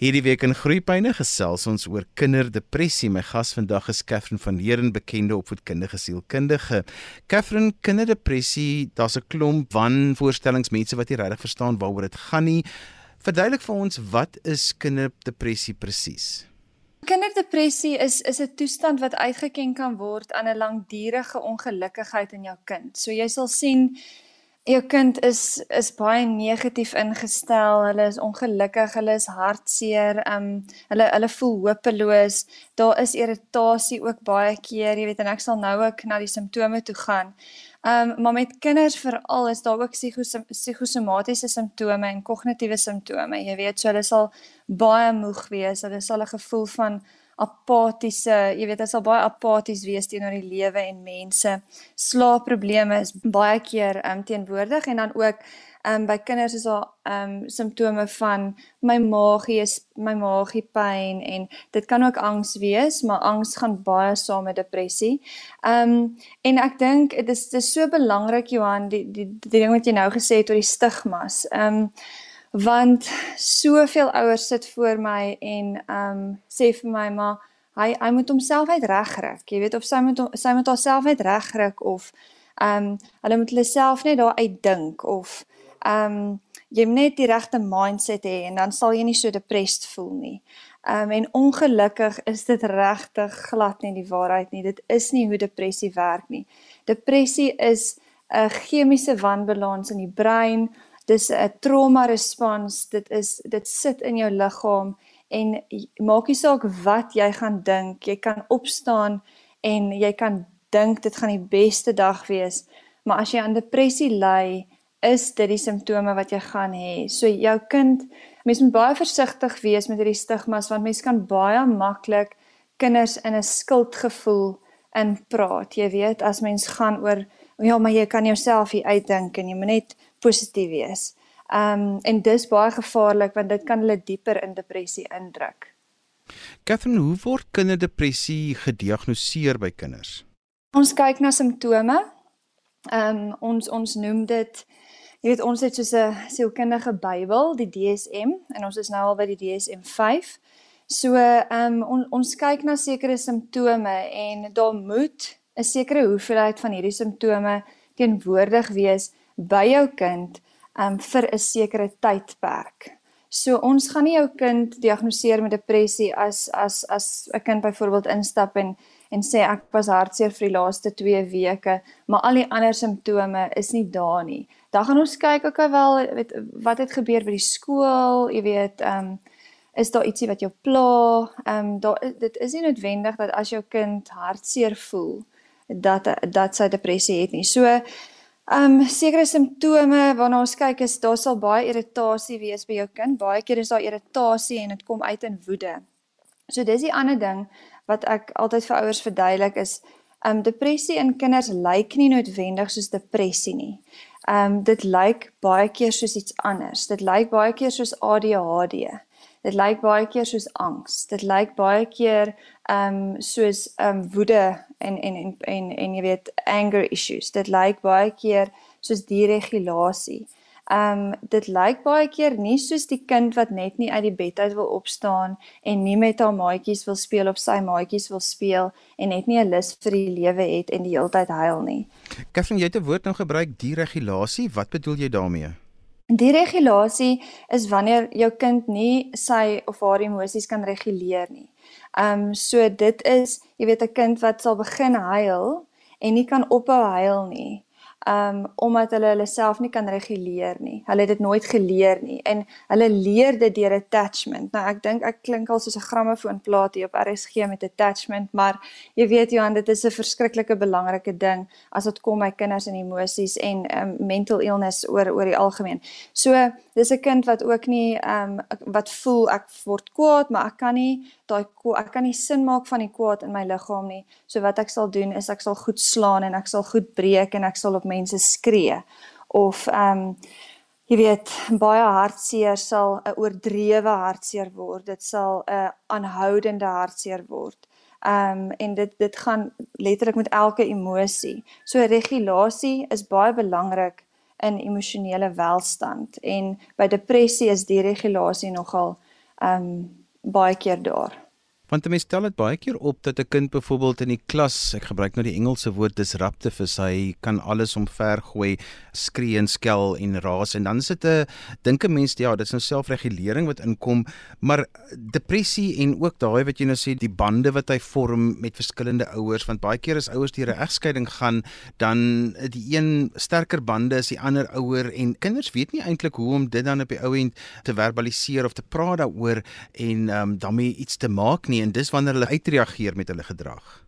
Hierdie week in Groepyne gesels ons oor kinderdepressie. My gas vandag is Katherine van Heeren, bekende opvoedkundige sielkundige. Katherine, kinderdepressie, daar's 'n klomp wanvoorstellings mense wat nie regtig verstaan waaroor dit gaan nie. Verduidelik vir ons wat is kinderdepressie presies? Kinderdepressie is is 'n toestand wat uitgeken kan word aan 'n langdurige ongelukkigheid in jou kind. So jy sal sien jou kind is is baie negatief ingestel. Hulle is ongelukkig, hulle is hartseer, ehm um, hulle hulle voel hopeloos. Daar is irritasie ook baie keer, jy weet en ek sal nou ook na die simptome toe gaan. Ehm um, maar met kinders veral is daar ook psigosomatiese simptome en kognitiewe simptome. Jy weet, so hulle sal baie moeg wees. Hulle sal 'n gevoel van apatiese, jy weet, dit sal baie apaties wees teenoor die lewe en mense. Slaapprobleme is baie keer um, teenwoordig en dan ook um, by kinders is daar um, simptome van my maagie is my maagie pyn en dit kan ook angs wees, maar angs gaan baie saam met depressie. Ehm um, en ek dink dit is dit is so belangrik Johan die die die ding wat jy nou gesê het oor die stigmas. Ehm um, want soveel ouers sit voor my en ehm um, sê vir my maar hy hy moet homself uit regkry. Jy weet of sy moet sy moet haarself uit regkry of ehm um, hulle moet hulle self net daar uitdink of ehm um, jy moet net die regte mindset hê en dan sal jy nie so depressed voel nie. Ehm um, en ongelukkig is dit regtig glad nie die waarheid nie. Dit is nie hoe depressie werk nie. Depressie is 'n chemiese wanbalans in die brein dis 'n trauma respons. Dit is dit sit in jou liggaam en maak nie saak wat jy gaan dink. Jy kan opstaan en jy kan dink dit gaan die beste dag wees. Maar as jy aan depressie ly is dit die simptome wat jy gaan hê. So jou kind mens moet baie versigtig wees met hierdie stigmas want mens kan baie maklik kinders in 'n skuldgevoel in praat jy weet as mens gaan oor ja maar jy kan jouself hier uitdink en jy moet net positief wees. Ehm um, en dis baie gevaarlik want dit kan hulle dieper in depressie indruk. Catherine, hoe word kinderdepressie gediagnoseer by kinders? Ons kyk na simptome. Ehm um, ons ons noem dit jy weet ons het so 'n sielkundige Bybel, die DSM en ons is nou al by die DSM 5. So ehm um, on, ons kyk na sekere simptome en daar moet 'n sekere hoeveelheid van hierdie simptome teenwoordig wees by jou kind um vir 'n sekere tydperk. So ons gaan nie jou kind diagnoseer met depressie as as as 'n kind byvoorbeeld instap en en sê ek was hartseer vir die laaste 2 weke, maar al die ander simptome is nie daar nie. Dan gaan ons kyk ook wel weet wat het gebeur by die skool, jy weet, um is daar ietsie wat jou pla? Um daar dit is nie noodwendig dat as jou kind hartseer voel dat dat sy depressie het nie. So Ehm um, sekere simptome waarna ons kyk is daar sal baie irritasie wees by jou kind. Baie keer is daar irritasie en dit kom uit in woede. So dis die ander ding wat ek altyd vir ouers verduidelik is ehm um, depressie in kinders lyk nie noodwendig soos depressie nie. Ehm um, dit lyk baie keer soos iets anders. Dit lyk baie keer soos ADHD. Dit lyk baie keer soos angs. Dit lyk baie keer ehm um, soos ehm um, woede en en en en en jy weet anger issues. Dit lyk baie keer soos deregulasie. Ehm um, dit lyk baie keer nie soos die kind wat net nie uit die bed uit wil opstaan en nie met haar maatjies wil speel of sy maatjies wil speel en net nie 'n lus vir die lewe het en die hele tyd huil nie. Katherine, jy het 'n woord nou gebruik, deregulasie. Wat bedoel jy daarmee? Die regulasie is wanneer jou kind nie sy of haar emosies kan reguleer nie. Ehm um, so dit is, jy weet 'n kind wat sal begin huil en nie kan ophou huil nie um omdat hulle hulle self nie kan reguleer nie. Hulle het dit nooit geleer nie en hulle leer dit deur attachment. Nou ek dink ek klink al soos 'n grammofoonplaat hier op RSG met attachment, maar jy weet Johan, dit is 'n verskriklike belangrike ding as dit kom by kinders en emosies en um mental illness oor oor die algemeen. So dis 'n kind wat ook nie um wat voel ek word kwaad, maar ek kan nie daai ek kan nie sin maak van die kwaad in my liggaam nie. So wat ek sal doen is ek sal goed slaan en ek sal goed breek en ek sal op mense skree. Of ehm um, jy weet baie hartseer sal 'n oordrewe hartseer word. Dit sal 'n aanhoudende hartseer word. Ehm um, en dit dit gaan letterlik met elke emosie. So regulasie is baie belangrik in emosionele welstand en by depressie is die regulasie nogal ehm um, baie keer daar. Want mense stel dit baie keer op dat 'n kind byvoorbeeld in die klas, ek gebruik nou die Engelse woord disruptive is, hy kan alles omvergooi, skree en skel en raas. En dan is dit 'n dink 'n mens ja, dit is nou selfregulering wat inkom, maar depressie en ook daai wat jy nou sê die bande wat hy vorm met verskillende ouers, want baie keer as ouers deur 'n egskeiding gaan, dan die een sterker bande as die ander ouer en kinders weet nie eintlik hoe om dit dan op die ou end te verbaliseer of te praat daaroor en um, daarmee iets te maak nie nie en dis wanneer hulle uitreageer met hulle gedrag.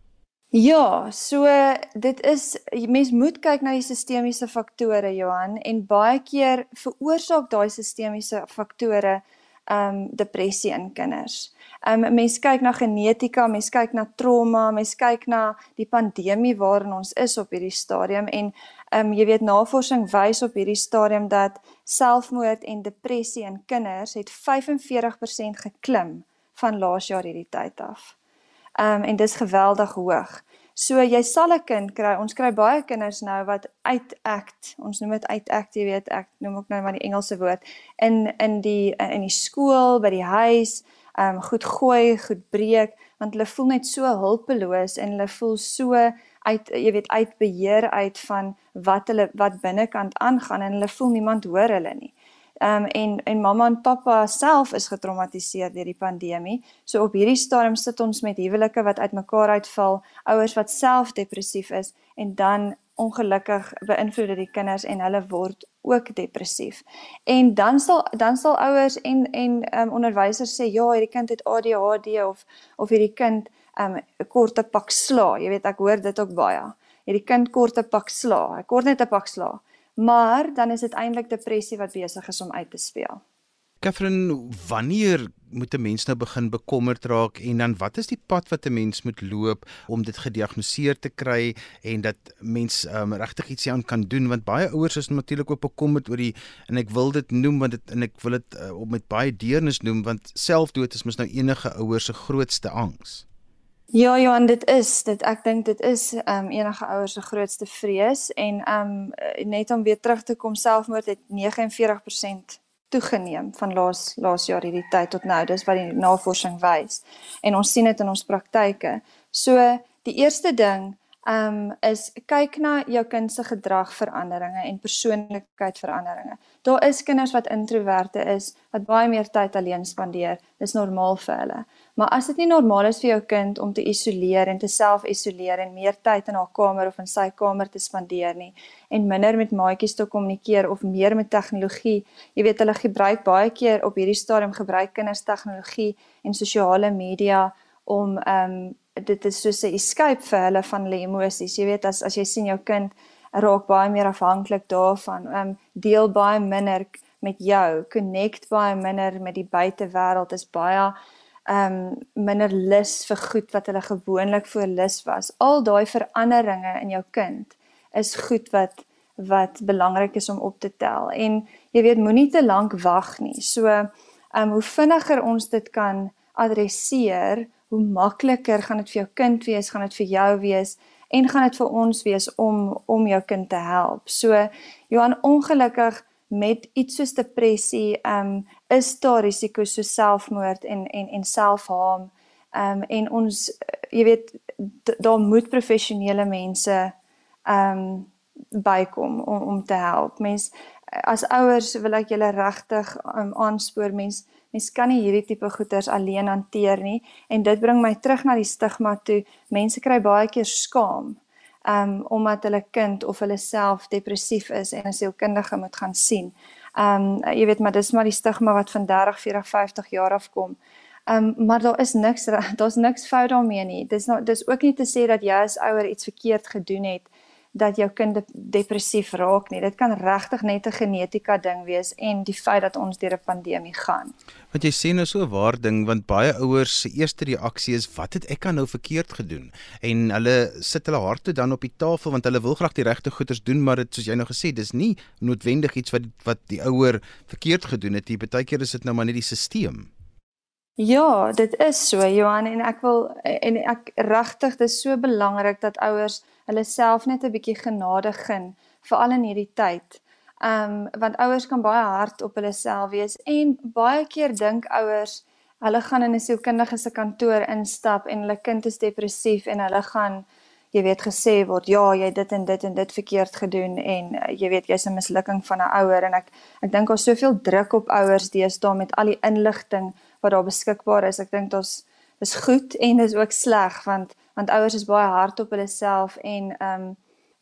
Ja, so dit is mens moet kyk na die sistemiese faktore Johan en baie keer veroorsaak daai sistemiese faktore um, depressie in kinders. Um, mens kyk na genetika, mens kyk na trauma, mens kyk na die pandemie waarin ons is op hierdie stadium en um, jy weet navorsing wys op hierdie stadium dat selfmoord en depressie in kinders het 45% geklim van laas jaar hierdie tyd af. Ehm um, en dis geweldig hoog. So jy sal 'n kind kry. Ons kry baie kinders nou wat uit act. Ons noem dit uit act, jy weet, ek noem ook nou maar die Engelse woord in in die in die skool, by die huis, ehm um, goed gooi, goed breek, want hulle voel net so hulpeloos en hulle voel so uit jy weet uit beheer uit van wat hulle wat binnekant aangaan en hulle voel niemand hoor hulle nie. Ehm um, en en mamma en pappa self is getraumatiseer deur die pandemie. So op hierdie stadium sit ons met huwelike wat uitmekaar uitval, ouers wat self depressief is en dan ongelukkig beïnvloed dit die kinders en hulle word ook depressief. En dan sal dan sal ouers en en ehm um, onderwysers sê ja, hierdie kind het ADHD of of hierdie kind ehm um, 'n korte pak sla. Jy weet ek hoor dit ook baie. Hierdie kind korte pak sla. Hy kort net 'n pak sla maar dan is dit eintlik depressie wat besig is om uit te speel. Katherine, wanneer moet 'n mens nou begin bekommerd raak en dan wat is die pad wat 'n mens moet loop om dit gediagnoseer te kry en dat mens um, regtig iets aan kan doen want baie ouers is natuurlik ook bekommerd oor die en ek wil dit noem want dit en ek wil dit uh, op met baie deernis noem want selfdood is mos nou enige ouers se grootste angs. Ja, Johan, dit is dit ek dink dit is um, enige ouers se grootste vrees en um, net om weer terug te kom selfmoord het 49% toegeneem van laas laas jaar hierdie tyd tot nou. Dis wat die navorsing wys. En ons sien dit in ons praktyke. So die eerste ding ehm um, is kyk na jou kind se gedragveranderinge en persoonlikheidsveranderinge. Daar is kinders wat introverte is, wat baie meer tyd alleen spandeer. Dis normaal vir hulle. Maar as dit nie normaal is vir jou kind om te isoleer en te self-isoleer en meer tyd in haar kamer of in sy kamer te spandeer nie en minder met maatjies te kommunikeer of meer met tegnologie. Jy weet hulle gebruik baie keer op hierdie stadium gebruik kinders tegnologie en sosiale media om ehm um, dit is soos 'n escape vir hulle van hulle emosies. Jy weet as as jy sien jou kind raak baie meer afhanklik daarvan. Ehm um, deel baie minder met jou, connect baie minder met die buitewêreld. Is baie ehm um, minder lus vir goed wat hulle gewoonlik voor lus was. Al daai veranderinge in jou kind is goed wat wat belangrik is om op te tel. En jy weet moenie te lank wag nie. So ehm um, hoe vinniger ons dit kan adresseer, hoe makliker gaan dit vir jou kind wees, gaan dit vir jou wees en gaan dit vir ons wees om om jou kind te help. So Johan ongelukkig met iets soos depressie, ehm um, is daar risiko's so selfmoord en en en selfharm. Ehm um, en ons jy weet daar moet professionele mense ehm um, bykom om om te help. Mens as ouers wil ek julle regtig um, aanspoor mens mens kan nie hierdie tipe goeters alleen hanteer nie en dit bring my terug na die stigma toe. Mense kry baie keer skaam um omdat hulle kind of hulle self depressief is en 'n sielkundige moet gaan sien. Um jy weet maar dis maar die stigma wat van 30, 40, 50 jaar af kom. Um maar daar is niks daar's niks fout daarmee nie. Dis nou dis ook nie te sê dat jy as ouer iets verkeerd gedoen het dat jou kind depressief raak nie. Dit kan regtig net 'n genetika ding wees en die feit dat ons deur 'n pandemie gaan. Want jy sê nou so 'n waar ding want baie ouers se eerste reaksie is wat het ek nou verkeerd gedoen? En hulle sit hulle harte dan op die tafel want hulle wil graag die regte goeders doen, maar dit soos jy nou gesê, dis nie noodwendig iets wat wat die ouer verkeerd gedoen het nie. Partykeer is dit nou maar net die stelsel. Ja, dit is so Johan en ek wil en ek regtig dis so belangrik dat ouers hulle self net 'n bietjie genade gun veral in hierdie tyd. Um want ouers kan baie hard op hulle self wees en baie keer dink ouers hulle gaan in 'n sielkundige se kantoor instap en hulle kind is depressief en hulle gaan jy weet gesê word ja jy dit en dit en dit verkeerd gedoen en uh, jy weet jy's 'n mislukking van 'n ouer en ek ek dink daar's soveel druk op ouers deesdae met al die inligting wat daar beskikbaar is ek dink daar's is goed en is ook sleg want want ouers is baie hard op hulle self en ehm um,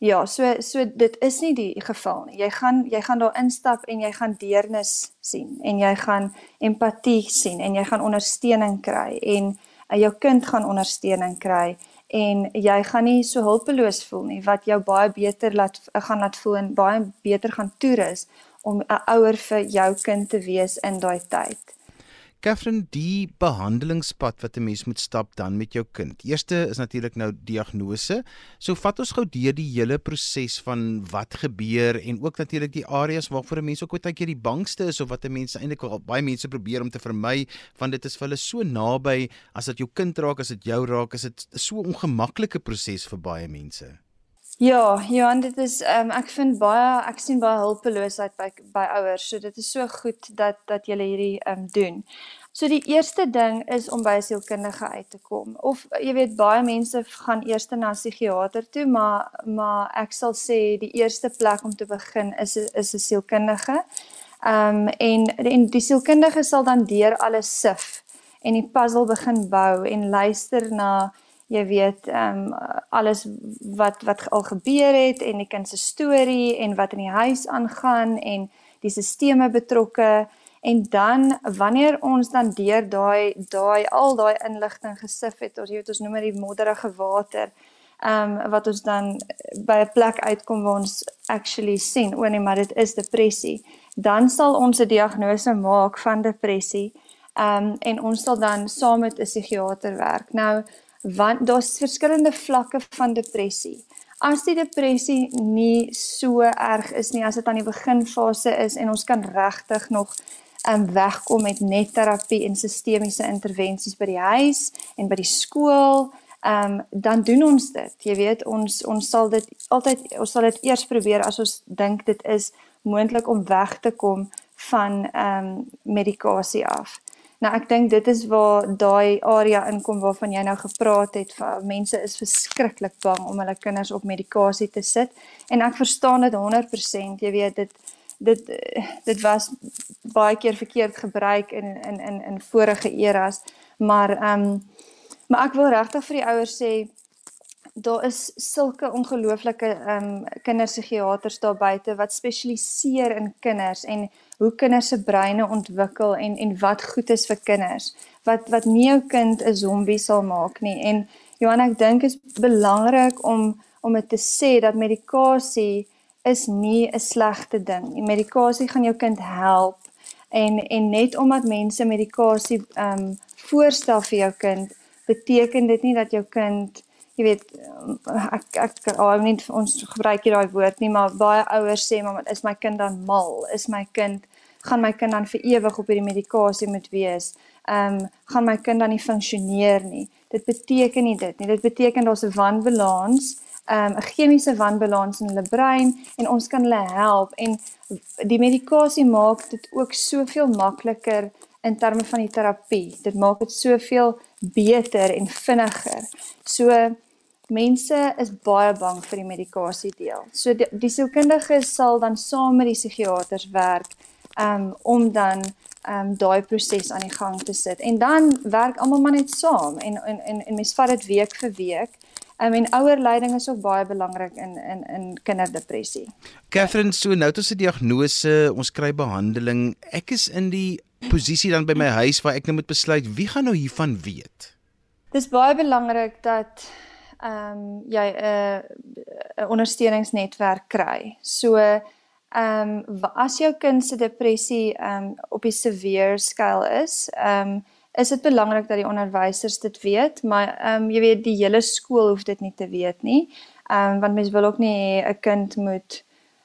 Ja, so so dit is nie die geval nie. Jy gaan jy gaan daar instap en jy gaan deernis sien en jy gaan empatie sien en jy gaan ondersteuning kry en uh, jou kind gaan ondersteuning kry en jy gaan nie so hulpeloos voel nie wat jou baie beter laat uh, gaan laat voel en baie beter gaan toerus om 'n ouer vir jou kind te wees in daai tyd. Katherine, die behandelingspad wat 'n mens moet stap dan met jou kind. Eerste is natuurlik nou diagnose. So vat ons gou deur die hele proses van wat gebeur en ook natuurlik die areas waarvoor 'n mens ook baie keer die bangste is of wat 'n mens eintlik baie mense probeer om te vermy want dit is vir hulle so naby as dit jou kind raak, as dit jou raak, is dit so 'n ongemaklike proses vir baie mense. Ja, ja, dit is ehm um, ek vind baie ek sien baie hulpeloosheid by by ouers. So dit is so goed dat dat jy hierdie ehm um, doen. So die eerste ding is om by 'n sielkundige uit te kom. Of jy weet baie mense gaan eers na 'n psigiater toe, maar maar ek sal sê die eerste plek om te begin is is 'n sielkundige. Ehm um, en en die sielkundige sal dan deur alles sif en die puzzle begin bou en luister na jy weet ehm um, alles wat wat al gebeur het en die kind se storie en wat in die huis aangaan en die sisteme betrokke en dan wanneer ons dan deur daai daai al daai inligting gesif het of jy weet ons noem dit modderige water ehm um, wat ons dan by 'n plek uitkom waar ons actually sien o nee maar dit is depressie dan sal ons 'n diagnose maak van depressie ehm um, en ons sal dan saam met 'n psigiater werk. Nou want daar's verskillende vlakke van depressie. As die depressie nie so erg is nie as dit aan die beginfase is en ons kan regtig nog um, wegkom met net terapie en sistemiese intervensies by die huis en by die skool, um, dan doen ons dit. Jy weet ons ons sal dit altyd ons sal dit eers probeer as ons dink dit is moontlik om weg te kom van ehm um, medikasie af. Nou ek dink dit is waar daai area inkom waarvan jy nou gepraat het. Mense is verskriklik bang om hulle kinders op medikasie te sit en ek verstaan dit 100%. Jy weet dit dit dit was baie keer verkeerd gebruik in in in in vorige eras, maar ehm um, maar ek wil regtig vir die ouers sê daar is sulke ongelooflike ehm um, kinderpsigiaters daar buite wat spesialiseer in kinders en hoe kinders se breine ontwikkel en en wat goed is vir kinders wat wat nie jou kind 'n zombie sal maak nie en Johan ek dink is belangrik om om dit te sê dat medikasie is nie 'n slegte ding. Die medikasie gaan jou kind help en en net omdat mense medikasie ehm um, voorstel vir jou kind beteken dit nie dat jou kind jy weet ek ek oh, nie ons gebruik hier daai woord nie maar baie ouers sê maar is my kind dan mal is my kind gaan my kind dan vir ewig op hierdie medikasie moet wees. Ehm um, gaan my kind dan nie funksioneer nie. Dit beteken nie dit nie. Dit beteken daar's 'n wanbalans ehm, 'n um, chemiese wanbalans in hulle brein en ons kan hulle help. En die medikasie maak dit ook soveel makliker in terme van die terapie. Dit maak dit soveel beter en vinniger. So mense is baie bang vir die medikasie deel. So die, die sielkundige sal dan saam met die psigiaters werk um, om dan um, daai proses aan die gang te sit. En dan werk almal maar net saam en en en, en mens vat dit week vir week. Um, en ouerleiding is ook baie belangrik in in in kinderdepressie. Catherine, so nou tot se diagnose, ons kry behandeling. Ek is in die posisie dan by my huis waar ek nou moet besluit wie gaan nou hiervan weet. Dis baie belangrik dat ehm um, jy 'n uh, ondersteuningsnetwerk kry. So ehm um, as jou kind se depressie ehm um, op die severe skaal is, ehm um, is dit belangrik dat die onderwysers dit weet, maar ehm um, jy weet die hele skool hoef dit nie te weet nie. Ehm um, want mens wil ook nie 'n kind moet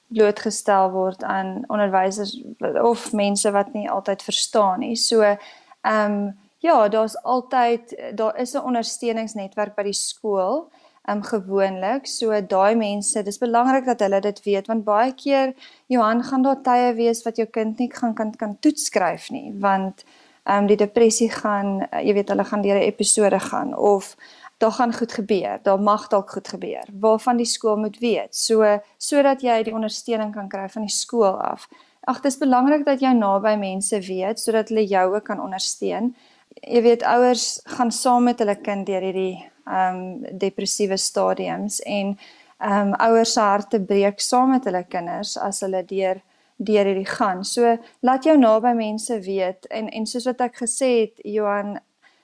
blootgestel word aan onderwysers of mense wat nie altyd verstaan nie. So ehm um, Ja, daar's altyd daar is 'n ondersteuningsnetwerk by die skool, ehm um, gewoonlik. So daai mense, dis belangrik dat hulle dit weet want baie keer Johan gaan daar tye wees wat jou kind nie gaan kan kan toets skryf nie, want ehm um, die depressie gaan uh, jy weet hulle gaan deur 'n episode gaan of daar gaan goed gebeur. Daar mag dalk goed gebeur waarvan die skool moet weet. So sodat jy die ondersteuning kan kry van die skool af. Ag, dis belangrik dat jy naby mense weet sodat hulle jou ook kan ondersteun. Jy weet ouers gaan saam met hulle kind deur hierdie ehm um, depressiewe stadiums en ehm um, ouers se harte breek saam met hulle kinders as hulle deur deur hierdie gaan. So laat jou naby mense weet en en soos wat ek gesê het Johan,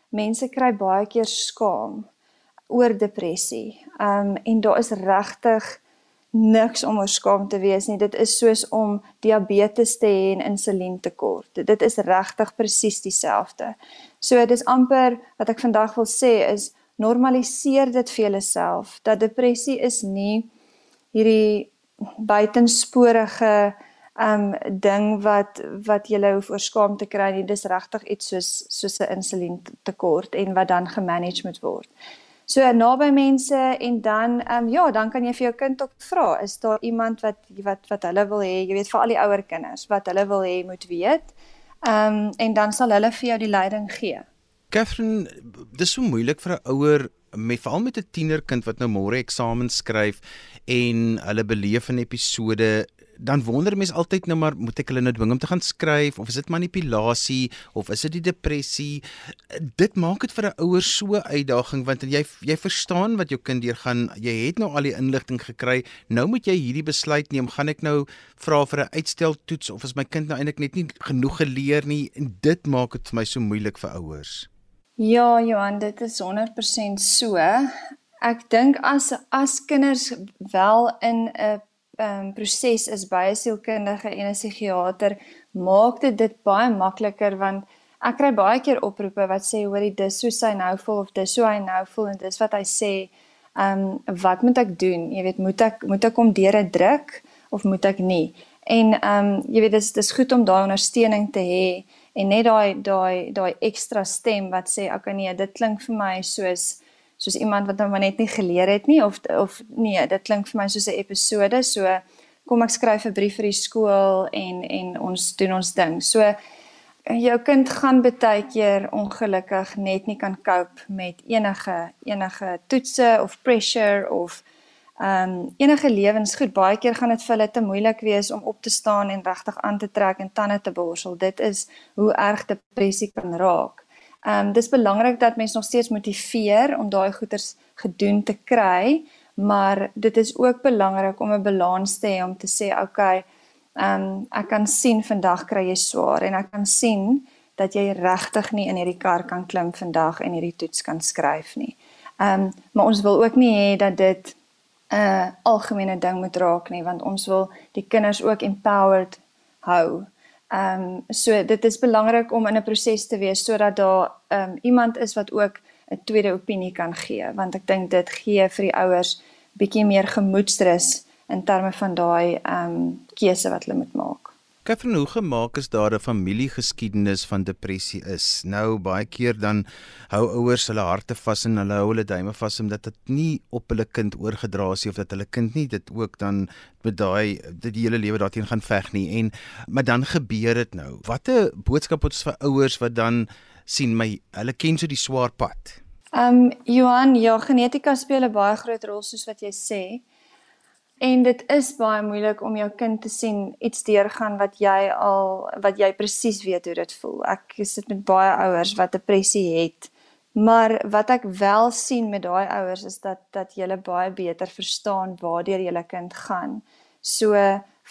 mense kry baie keer skaam oor depressie. Ehm um, en daar is regtig niks om oor skaam te wees nie. Dit is soos om diabetes te hê en insulientekort. Dit is regtig presies dieselfde. So dis amper wat ek vandag wil sê is normaliseer dit vir jouself dat depressie is nie hierdie buitensporige um ding wat wat jy hoef oor skaam te kry nie dis regtig iets soos soos 'n insulien tekort en wat dan gemanage moet word. So naby mense en dan um ja, dan kan jy vir jou kind ook vra, is daar iemand wat wat wat hulle wil hê, jy weet vir al die ouer kinders wat hulle wil hê moet weet. Um en dan sal hulle vir jou die leiding gee. Catherine, dis so moeilik vir 'n ouer met veral met 'n tienerkind wat nou môre eksamen skryf en hulle beleef 'n episode dan wonder mense altyd nou maar moet ek hulle nou dwing om te gaan skryf of is dit manipulasie of is dit die depressie? Dit maak dit vir 'n ouer so uitdaging want jy jy verstaan wat jou kind deurgaan. Jy het nou al die inligting gekry. Nou moet jy hierdie besluit neem. Gaan ek nou vra vir 'n uitsteltoets of is my kind nou eintlik net nie genoeg geleer nie? En dit maak dit vir my so moeilik vir ouers Ja, Johan, dit is 100% so. Ek dink as as kinders wel in 'n um, proses is by 'n sielkundige en 'n psigiater, maak dit dit baie makliker want ek kry baie keer oproepe wat sê hoorie dis so sy nou voel of dis so hy nou voel en dis wat hy sê, ehm um, wat moet ek doen? Jy weet, moet ek moet ek hom deur 'n druk of moet ek nie? En ehm um, jy weet dis dis goed om daai ondersteuning te hê en net daai daai daai ekstra stem wat sê okay, nee dit klink vir my soos soos iemand wat nou net nie geleer het nie of of nee dit klink vir my soos 'n episode so kom ek skryf 'n brief vir die skool en en ons doen ons ding. So jou kind gaan baie keer ongelukkig net nie kan cope met enige enige toetse of pressure of Ehm um, enige lewensgoed baie keer gaan dit vir hulle te moeilik wees om op te staan en regtig aan te trek en tande te borsel. Dit is hoe erg depressie kan raak. Ehm um, dis belangrik dat mens nog steeds motiveer om daai goeders gedoen te kry, maar dit is ook belangrik om 'n balans te hê om te sê, "Oké, okay, ehm um, ek kan sien vandag kry jy swaar en ek kan sien dat jy regtig nie in hierdie kar kan klim vandag en hierdie toets kan skryf nie." Ehm um, maar ons wil ook nie hê dat dit 'n uh, algemene ding moet raak nie want ons wil die kinders ook empowered hou. Ehm um, so dit is belangrik om in 'n proses te wees sodat daar ehm um, iemand is wat ook 'n tweede opinie kan gee want ek dink dit gee vir die ouers bietjie meer gemoedsrus in terme van daai ehm um, keuse wat hulle moet maak. Katherine, hoe gemaak is daar 'n familiegeskiedenis van depressie is? Nou baie keer dan hou ouers hulle harte vas en hulle hou hulle duime vas omdat dit nie op hulle kind oorgedra is of dat hulle kind nie dit ook dan met daai dit die hele lewe daarteen gaan veg nie en maar dan gebeur dit nou. Watter boodskap het ons vir ouers wat dan sien my hulle ken so die swaar pad? Ehm um, Johan, ja, genetika speel 'n baie groot rol soos wat jy sê. En dit is baie moeilik om jou kind te sien iets deurgaan wat jy al wat jy presies weet hoe dit voel. Ek sit met baie ouers wat depressie het. Maar wat ek wel sien met daai ouers is dat dat jy baie beter verstaan waartoe jou kind gaan. So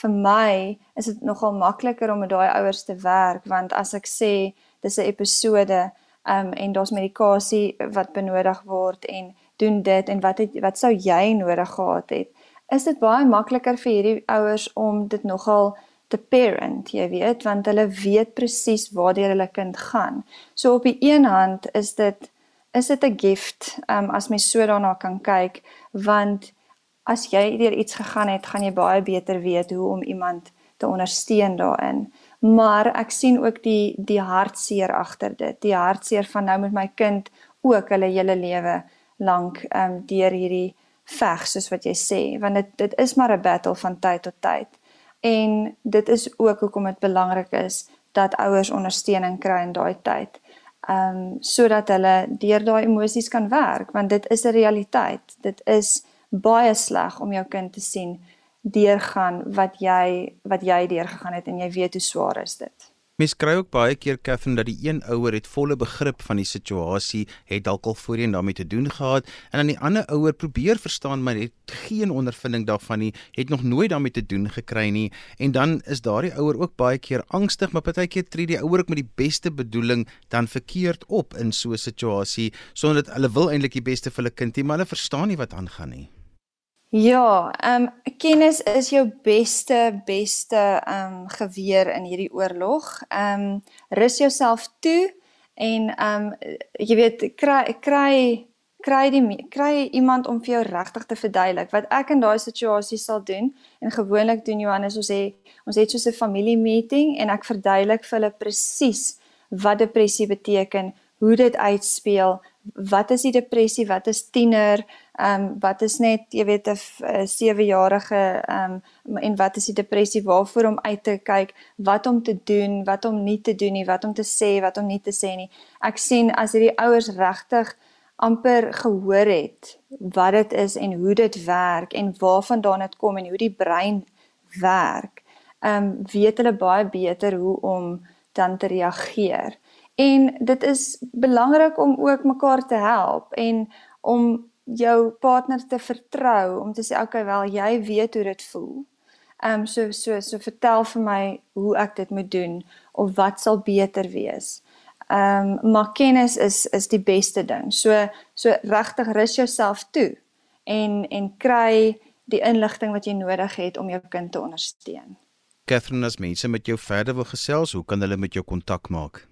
vir my is dit nogal makliker om met daai ouers te werk want as ek sê dis 'n episode um, en daar's medikasie wat benodig word en doen dit en wat het, wat sou jy nodig gehad het? Is dit baie makliker vir hierdie ouers om dit nogal te parent, jy weet, want hulle weet presies waartoe hulle kind gaan. So op die een hand is dit is dit 'n gift, um, as mens so daarna kan kyk, want as jy deur iets gegaan het, gaan jy baie beter weet hoe om iemand te ondersteun daarin. Maar ek sien ook die die hartseer agter dit. Die hartseer van nou met my kind ook hulle hele lewe lank ehm um, deur hierdie veg soos wat jy sê want dit dit is maar 'n battle van tyd tot tyd. En dit is ook hoekom dit belangrik is dat ouers ondersteuning kry in daai tyd. Ehm um, sodat hulle deur daai emosies kan werk want dit is 'n realiteit. Dit is baie sleg om jou kind te sien deurgaan wat jy wat jy deurgegaan het en jy weet hoe swaar is dit. Mens kry ook baie keer Catherine dat die een ouer het volle begrip van die situasie, het dalk al voorheen daarmee te doen gehad en dan die ander ouer probeer verstaan maar het geen ondervinding daarvan nie, het nog nooit daarmee te doen gekry nie en dan is daardie ouer ook baie keer angstig, maar partykeer tree die ouer ook met die beste bedoeling dan verkeerd op in so 'n situasie sonder dat hulle wil eintlik die beste vir hulle kind hê, maar hulle verstaan nie wat aangaan nie. Ja, ehm um, kennis is jou beste beste ehm um, geweer in hierdie oorlog. Ehm um, rus jouself toe en ehm um, jy weet kry kry kry die kry iemand om vir jou regtig te verduidelik wat ek in daai situasie sal doen en gewoonlik doen Johannes ons sê ons het so 'n familie meeting en ek verduidelik vir hulle presies wat depressie beteken, hoe dit uitspeel, wat is die depressie, wat is tiener, ehm um, wat is net jy weet 'n 7-jarige ehm um, en wat is die depressie waarvoor om uit te kyk, wat om te doen, wat om nie te doen nie, wat om te sê, wat om nie te sê nie. Ek sien as hierdie ouers regtig amper gehoor het wat dit is en hoe dit werk en waarvandaan dit kom en hoe die brein werk. Ehm um, weet hulle baie beter hoe om dan te reageer. En dit is belangrik om ook mekaar te help en om jou partner te vertrou om te sê okay wel jy weet hoe dit voel. Ehm um, so so so vertel vir my hoe ek dit moet doen of wat sal beter wees. Ehm um, maar kennis is is die beste ding. So so regtig rus jouself toe en en kry die inligting wat jy nodig het om jou kind te ondersteun. Catherine, as mense met jou verder wil gesels, hoe kan hulle met jou kontak maak?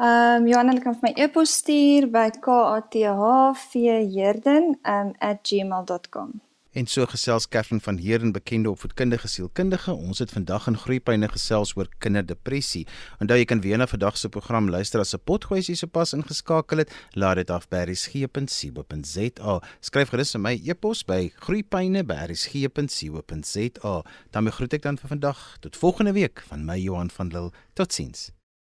Ehm um, Johan, hulle kan vir my e-pos stuur by kathvheerden@gmail.com. En so gesels Catherine van Heerden, bekende opvoedkundige sielkundige. Ons het vandag in Groepyne gesels oor kinderdepressie. Onthou jy kan weer na vandag se program luister as 'n potgoed jy sopas ingeskakel het. Laat dit af by resgep.co.za. Skryf gerus vir my e-pos by groepyne@resgep.co.za. Dan groet ek dan vir vandag tot volgende week van my Johan van Lille. Totsiens.